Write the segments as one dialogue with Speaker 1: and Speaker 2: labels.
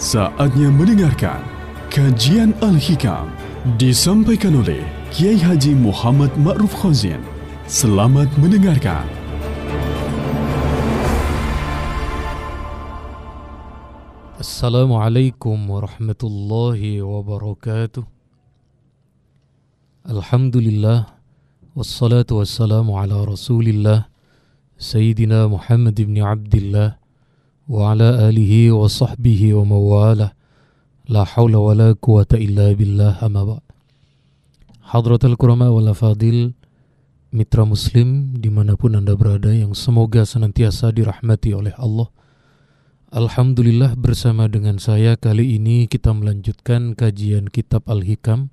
Speaker 1: Saatnya mendengarkan kajian Al-Hikam disampaikan oleh Kiai Haji Muhammad Ma'ruf Khazin. Selamat mendengarkan.
Speaker 2: Assalamualaikum warahmatullahi wabarakatuh. Alhamdulillah wassalatu wassalamu ala Rasulillah Sayyidina Muhammad ibn Abdullah wa mawalah la hawla wa la quwata illa billah amma ba' Hadratul kurama wal afadil mitra muslim di mana pun anda berada yang semoga senantiasa dirahmati oleh Allah. Alhamdulillah bersama dengan saya kali ini kita melanjutkan kajian kitab Al-Hikam.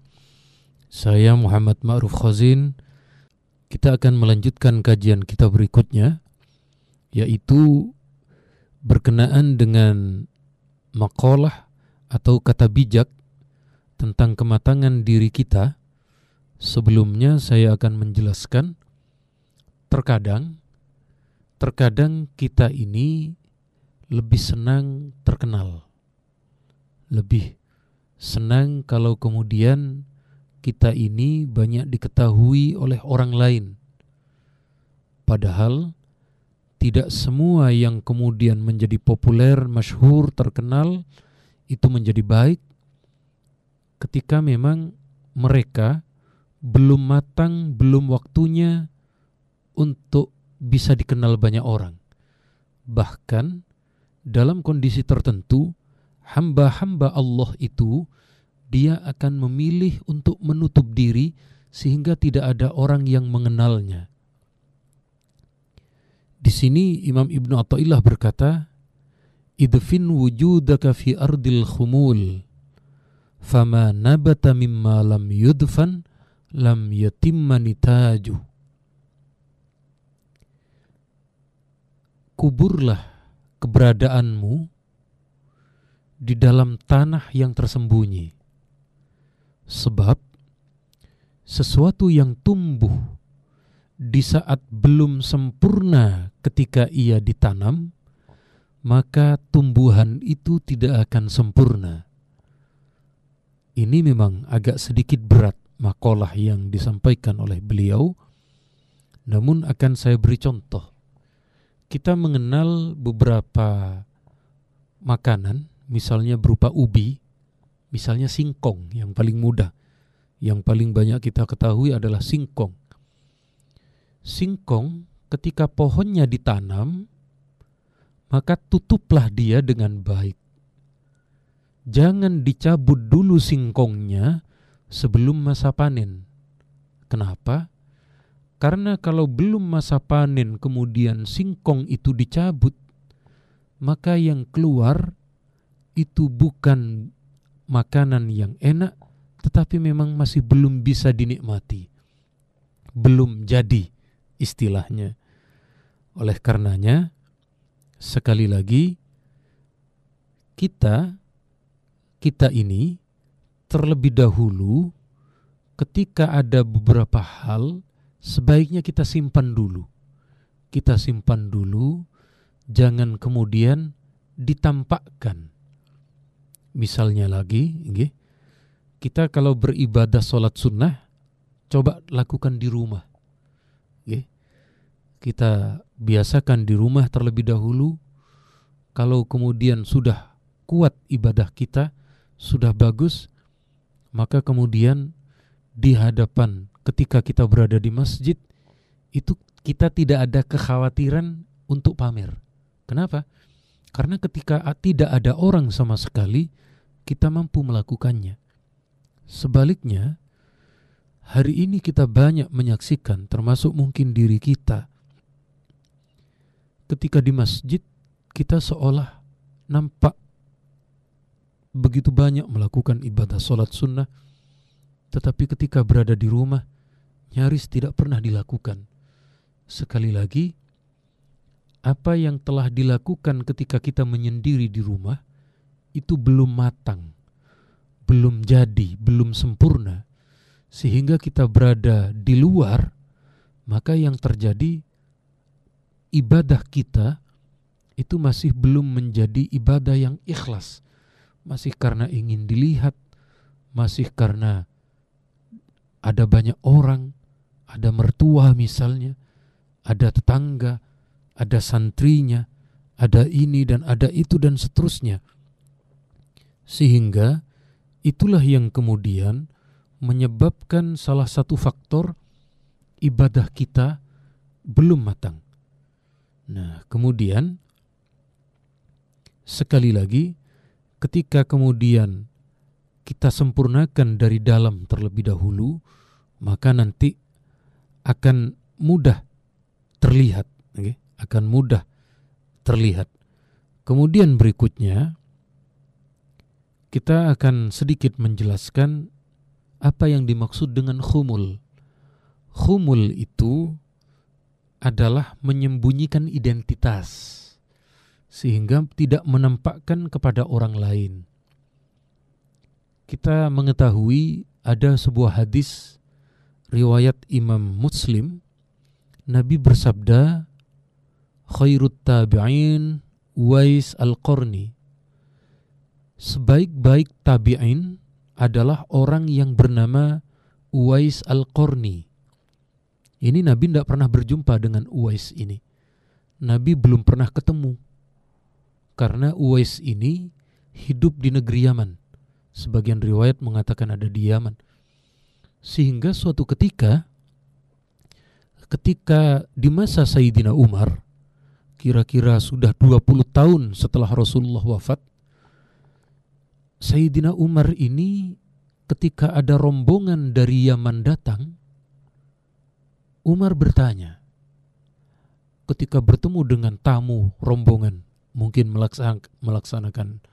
Speaker 2: Saya Muhammad Ma'ruf Khazin. Kita akan melanjutkan kajian kita berikutnya Yaitu berkenaan dengan makalah atau kata bijak tentang kematangan diri kita, sebelumnya saya akan menjelaskan terkadang terkadang kita ini lebih senang terkenal. Lebih senang kalau kemudian kita ini banyak diketahui oleh orang lain. Padahal tidak semua yang kemudian menjadi populer, masyhur, terkenal itu menjadi baik ketika memang mereka belum matang, belum waktunya untuk bisa dikenal banyak orang. Bahkan dalam kondisi tertentu, hamba-hamba Allah itu dia akan memilih untuk menutup diri sehingga tidak ada orang yang mengenalnya. Di sini Imam Ibnu Athaillah berkata, "Idfin wujudaka fi ardil khumul, fama nabata mimma lam yudfan lam yatimma nitaju." Kuburlah keberadaanmu di dalam tanah yang tersembunyi. Sebab sesuatu yang tumbuh di saat belum sempurna ketika ia ditanam, maka tumbuhan itu tidak akan sempurna. Ini memang agak sedikit berat makalah yang disampaikan oleh beliau, namun akan saya beri contoh. Kita mengenal beberapa makanan, misalnya berupa ubi, misalnya singkong yang paling mudah. Yang paling banyak kita ketahui adalah singkong singkong ketika pohonnya ditanam, maka tutuplah dia dengan baik. Jangan dicabut dulu singkongnya sebelum masa panen. Kenapa? Karena kalau belum masa panen kemudian singkong itu dicabut, maka yang keluar itu bukan makanan yang enak, tetapi memang masih belum bisa dinikmati. Belum jadi istilahnya. Oleh karenanya, sekali lagi, kita, kita ini terlebih dahulu ketika ada beberapa hal, sebaiknya kita simpan dulu. Kita simpan dulu, jangan kemudian ditampakkan. Misalnya lagi, kita kalau beribadah sholat sunnah, coba lakukan di rumah kita biasakan di rumah terlebih dahulu. Kalau kemudian sudah kuat ibadah kita, sudah bagus, maka kemudian di hadapan ketika kita berada di masjid, itu kita tidak ada kekhawatiran untuk pamer. Kenapa? Karena ketika tidak ada orang sama sekali, kita mampu melakukannya. Sebaliknya, hari ini kita banyak menyaksikan, termasuk mungkin diri kita, ketika di masjid kita seolah nampak begitu banyak melakukan ibadah sholat sunnah. Tetapi ketika berada di rumah nyaris tidak pernah dilakukan. Sekali lagi apa yang telah dilakukan ketika kita menyendiri di rumah itu belum matang belum jadi belum sempurna sehingga kita berada di luar maka yang terjadi ibadah kita itu masih belum menjadi ibadah yang ikhlas, masih karena ingin dilihat, masih karena ada banyak orang, ada mertua misalnya, ada tetangga, ada santrinya, ada ini dan ada itu dan seterusnya. Sehingga itulah yang kemudian menyebabkan salah satu faktor ibadah kita belum matang. Nah, kemudian sekali lagi ketika kemudian kita sempurnakan dari dalam terlebih dahulu, maka nanti akan mudah terlihat, okay? akan mudah terlihat. Kemudian berikutnya kita akan sedikit menjelaskan apa yang dimaksud dengan khumul. Khumul itu adalah menyembunyikan identitas sehingga tidak menampakkan kepada orang lain. Kita mengetahui ada sebuah hadis riwayat Imam Muslim Nabi bersabda khairut tabi'in Wais al-Qarni Sebaik-baik tabi'in adalah orang yang bernama Uwais al-Qarni Ini Nabi tidak pernah berjumpa dengan Uwais ini Nabi belum pernah ketemu karena Uwais ini hidup di negeri Yaman. Sebagian riwayat mengatakan ada di Yaman. Sehingga suatu ketika ketika di masa Sayyidina Umar kira-kira sudah 20 tahun setelah Rasulullah wafat Sayyidina Umar ini ketika ada rombongan dari Yaman datang Umar bertanya ketika bertemu dengan tamu rombongan mungkin melaksanakan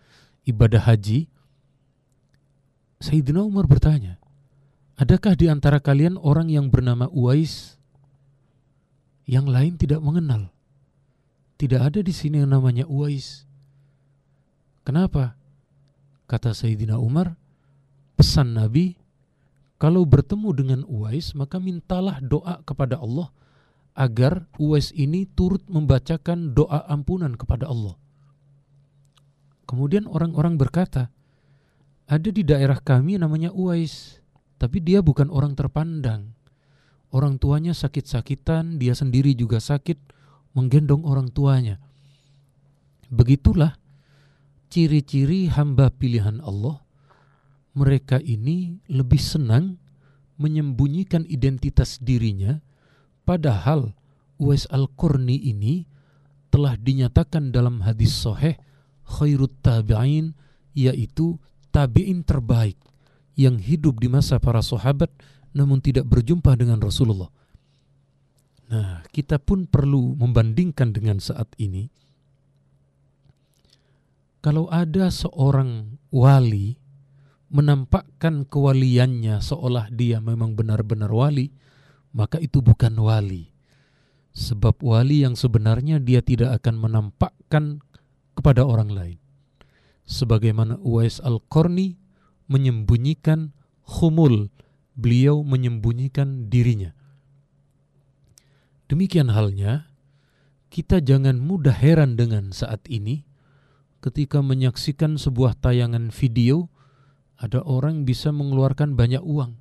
Speaker 2: ibadah haji, Sayyidina Umar bertanya, adakah di antara kalian orang yang bernama Uwais yang lain tidak mengenal? Tidak ada di sini yang namanya Uwais. Kenapa? Kata Sayyidina Umar, pesan Nabi, kalau bertemu dengan Uwais maka mintalah doa kepada Allah agar Uwais ini turut membacakan doa ampunan kepada Allah. Kemudian orang-orang berkata, ada di daerah kami namanya Uwais, tapi dia bukan orang terpandang. Orang tuanya sakit-sakitan, dia sendiri juga sakit, menggendong orang tuanya. Begitulah ciri-ciri hamba pilihan Allah. Mereka ini lebih senang menyembunyikan identitas dirinya Padahal Uwais Al-Qurni ini telah dinyatakan dalam hadis sahih khairut tabi'in yaitu tabi'in terbaik yang hidup di masa para sahabat namun tidak berjumpa dengan Rasulullah. Nah, kita pun perlu membandingkan dengan saat ini. Kalau ada seorang wali menampakkan kewaliannya seolah dia memang benar-benar wali, maka itu bukan wali. Sebab wali yang sebenarnya dia tidak akan menampakkan kepada orang lain. Sebagaimana Uwais Al-Qarni menyembunyikan khumul, beliau menyembunyikan dirinya. Demikian halnya, kita jangan mudah heran dengan saat ini ketika menyaksikan sebuah tayangan video ada orang bisa mengeluarkan banyak uang.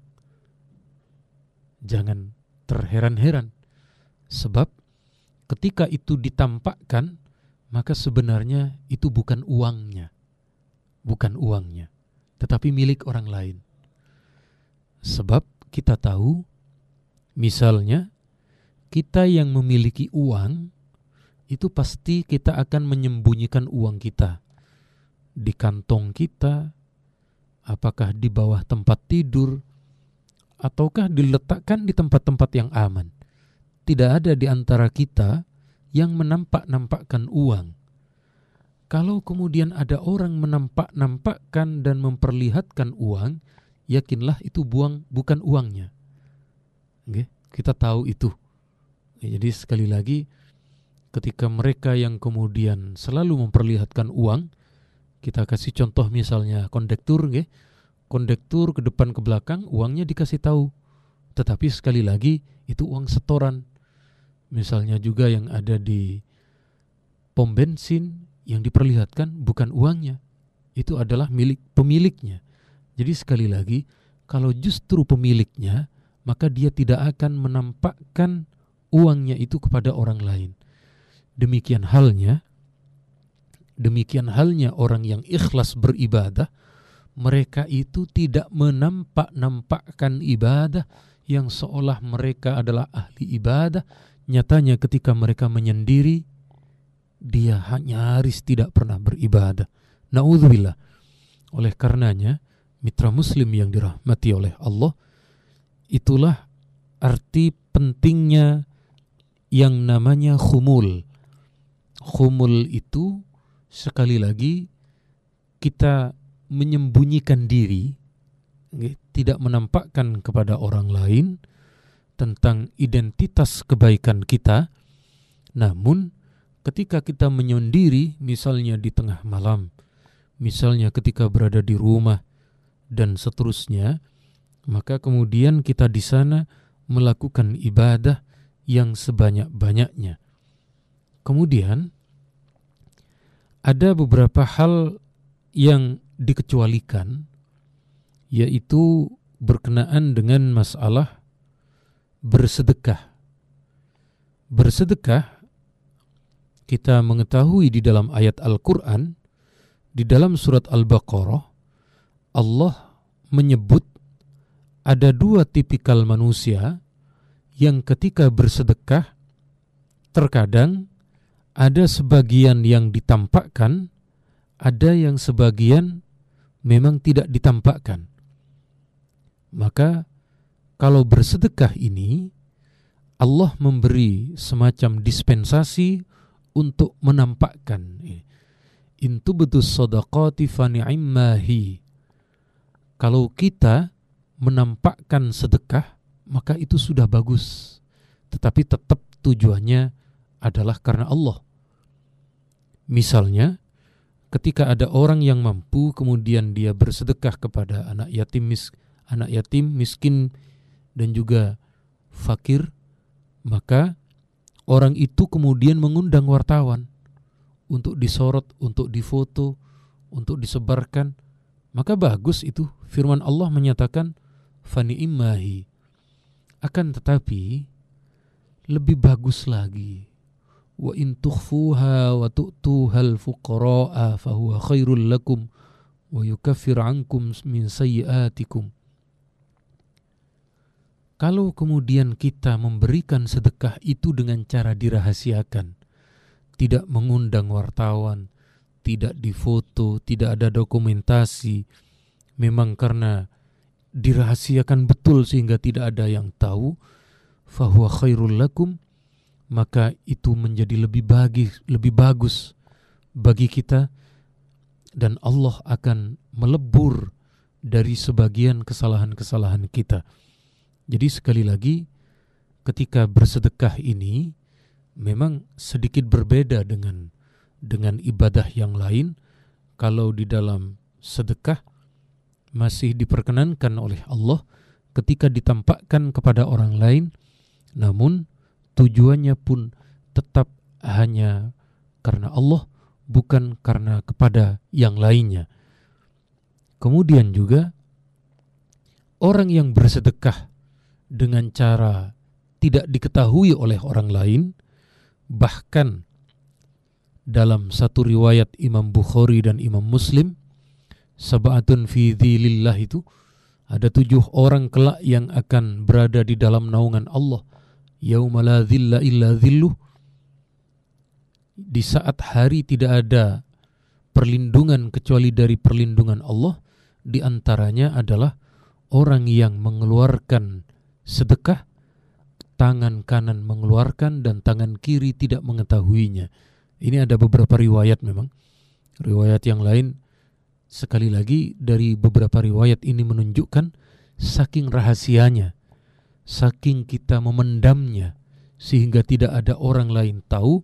Speaker 2: Jangan terheran-heran. Sebab ketika itu ditampakkan, maka sebenarnya itu bukan uangnya. Bukan uangnya, tetapi milik orang lain. Sebab kita tahu, misalnya, kita yang memiliki uang, itu pasti kita akan menyembunyikan uang kita di kantong kita, apakah di bawah tempat tidur, ataukah diletakkan di tempat-tempat yang aman. Tidak ada di antara kita yang menampak-nampakkan uang. Kalau kemudian ada orang menampak-nampakkan dan memperlihatkan uang, yakinlah itu buang bukan uangnya. Oke, kita tahu itu. Jadi sekali lagi, ketika mereka yang kemudian selalu memperlihatkan uang, kita kasih contoh misalnya kondektur, okay? kondektur ke depan ke belakang uangnya dikasih tahu. Tetapi sekali lagi itu uang setoran. Misalnya juga yang ada di pom bensin yang diperlihatkan bukan uangnya. itu adalah milik pemiliknya. Jadi sekali lagi, kalau justru pemiliknya, maka dia tidak akan menampakkan uangnya itu kepada orang lain. Demikian halnya, demikian halnya orang yang ikhlas beribadah, mereka itu tidak menampak-nampakkan ibadah yang seolah mereka adalah ahli ibadah. Nyatanya ketika mereka menyendiri, dia hanya nyaris tidak pernah beribadah. Na'udzubillah. Oleh karenanya, mitra muslim yang dirahmati oleh Allah, itulah arti pentingnya yang namanya khumul. Khumul itu sekali lagi kita menyembunyikan diri, tidak menampakkan kepada orang lain tentang identitas kebaikan kita, namun ketika kita menyendiri, misalnya di tengah malam, misalnya ketika berada di rumah, dan seterusnya, maka kemudian kita di sana melakukan ibadah yang sebanyak-banyaknya. Kemudian, ada beberapa hal yang dikecualikan yaitu berkenaan dengan masalah bersedekah. Bersedekah kita mengetahui di dalam ayat Al-Qur'an di dalam surat Al-Baqarah Allah menyebut ada dua tipikal manusia yang ketika bersedekah terkadang ada sebagian yang ditampakkan ada yang sebagian memang tidak ditampakkan. Maka kalau bersedekah ini Allah memberi semacam dispensasi untuk menampakkan intu betul sadaqati fani'immahi kalau kita menampakkan sedekah maka itu sudah bagus. Tetapi tetap tujuannya adalah karena Allah misalnya ketika ada orang yang mampu kemudian dia bersedekah kepada anak yatim mis, anak yatim miskin dan juga fakir maka orang itu kemudian mengundang wartawan untuk disorot, untuk difoto, untuk disebarkan. Maka bagus itu. Firman Allah menyatakan fani imahi akan tetapi lebih bagus lagi wa in tukhfuha wa tu'tuha al-fuqara'a fahuwa khairul lakum wa yukaffir ankum min sayyiatikum. Kalau kemudian kita memberikan sedekah itu dengan cara dirahasiakan, tidak mengundang wartawan, tidak difoto, tidak ada dokumentasi, memang karena dirahasiakan betul sehingga tidak ada yang tahu, fahuwa khairul lakum, maka itu menjadi lebih bagi lebih bagus bagi kita dan Allah akan melebur dari sebagian kesalahan-kesalahan kita. Jadi sekali lagi ketika bersedekah ini memang sedikit berbeda dengan dengan ibadah yang lain kalau di dalam sedekah masih diperkenankan oleh Allah ketika ditampakkan kepada orang lain namun tujuannya pun tetap hanya karena Allah, bukan karena kepada yang lainnya. Kemudian juga orang yang bersedekah dengan cara tidak diketahui oleh orang lain, bahkan dalam satu riwayat Imam Bukhari dan Imam Muslim, sabatun fi dhilillah itu ada tujuh orang kelak yang akan berada di dalam naungan Allah yauma la dhilla illa dhilluh di saat hari tidak ada perlindungan kecuali dari perlindungan Allah di antaranya adalah orang yang mengeluarkan sedekah tangan kanan mengeluarkan dan tangan kiri tidak mengetahuinya. Ini ada beberapa riwayat memang. Riwayat yang lain sekali lagi dari beberapa riwayat ini menunjukkan saking rahasianya saking kita memendamnya sehingga tidak ada orang lain tahu,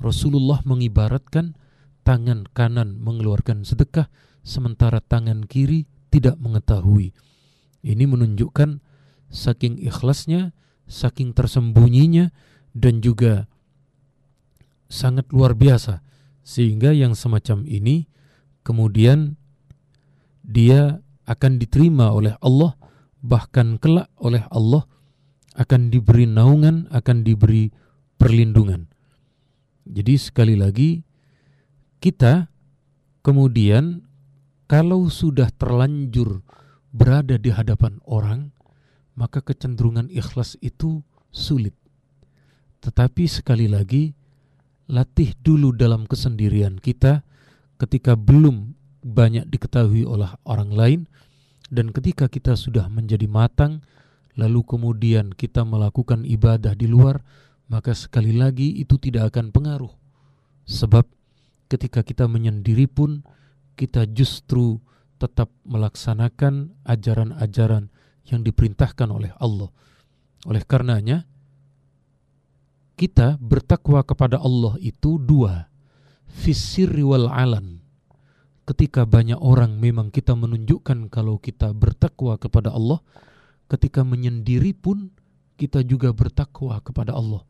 Speaker 2: Rasulullah mengibaratkan tangan kanan mengeluarkan sedekah sementara tangan kiri tidak mengetahui. Ini menunjukkan saking ikhlasnya, saking tersembunyinya dan juga sangat luar biasa sehingga yang semacam ini kemudian dia akan diterima oleh Allah, bahkan kelak oleh Allah akan diberi naungan, akan diberi perlindungan. Jadi sekali lagi kita kemudian kalau sudah terlanjur berada di hadapan orang, maka kecenderungan ikhlas itu sulit. Tetapi sekali lagi, latih dulu dalam kesendirian kita ketika belum banyak diketahui oleh orang lain, dan ketika kita sudah menjadi matang, lalu kemudian kita melakukan ibadah di luar, maka sekali lagi itu tidak akan pengaruh. Sebab ketika kita menyendiri pun kita justru tetap melaksanakan ajaran-ajaran yang diperintahkan oleh Allah. Oleh karenanya, kita bertakwa kepada Allah itu dua, fisir wal alan. Ketika banyak orang memang kita menunjukkan kalau kita bertakwa kepada Allah, ketika menyendiri pun kita juga bertakwa kepada Allah.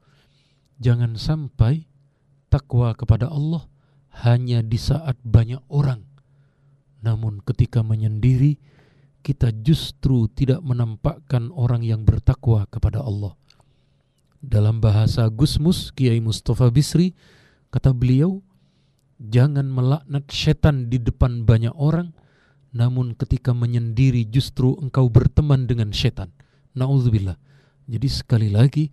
Speaker 2: Jangan sampai takwa kepada Allah hanya di saat banyak orang. Namun ketika menyendiri, kita justru tidak menampakkan orang yang bertakwa kepada Allah. Dalam bahasa Gusmus, Kiai Mustafa Bisri, kata beliau, jangan melaknat setan di depan banyak orang, namun ketika menyendiri justru engkau berteman dengan setan. Nauzubillah. Jadi sekali lagi,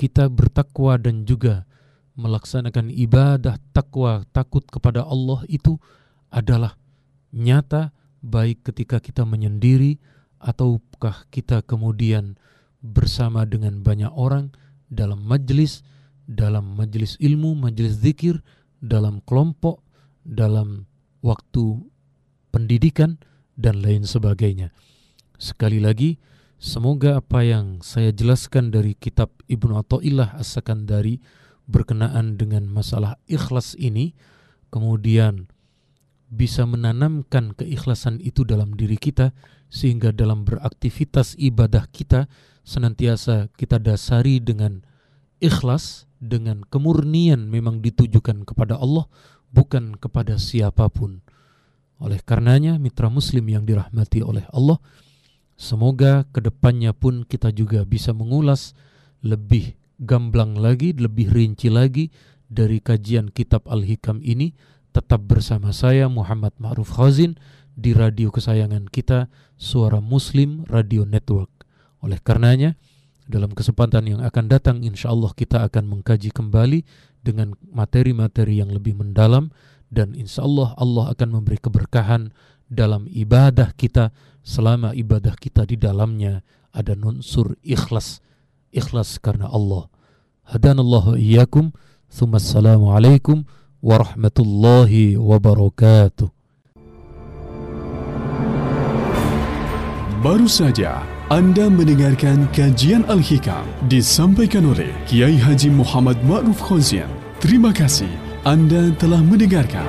Speaker 2: kita bertakwa dan juga melaksanakan ibadah takwa takut kepada Allah itu adalah nyata baik ketika kita menyendiri ataukah kita kemudian bersama dengan banyak orang dalam majelis dalam majelis ilmu, majelis zikir, dalam kelompok, dalam waktu pendidikan dan lain sebagainya. Sekali lagi, semoga apa yang saya jelaskan dari kitab Ibnu Athaillah As-Sakandari berkenaan dengan masalah ikhlas ini kemudian bisa menanamkan keikhlasan itu dalam diri kita sehingga dalam beraktivitas ibadah kita senantiasa kita dasari dengan ikhlas dengan kemurnian memang ditujukan kepada Allah bukan kepada siapa pun. Oleh karenanya mitra muslim yang dirahmati oleh Allah semoga ke depannya pun kita juga bisa mengulas lebih gamblang lagi, lebih rinci lagi dari kajian kitab Al-Hikam ini tetap bersama saya Muhammad Ma'ruf Khazin di radio kesayangan kita Suara Muslim Radio Network. Oleh karenanya, dalam kesempatan yang akan datang insya Allah kita akan mengkaji kembali dengan materi-materi yang lebih mendalam dan insya Allah Allah akan memberi keberkahan dalam ibadah kita selama ibadah kita di dalamnya ada unsur ikhlas ikhlas karena Allah. Hadanallahu iyyakum. Thumma assalamu alaikum warahmatullahi wabarakatuh.
Speaker 1: Baru saja anda mendengarkan kajian Al-Hikam disampaikan oleh Kiai Haji Muhammad Ma'ruf Khozien. Terima kasih Anda telah mendengarkan.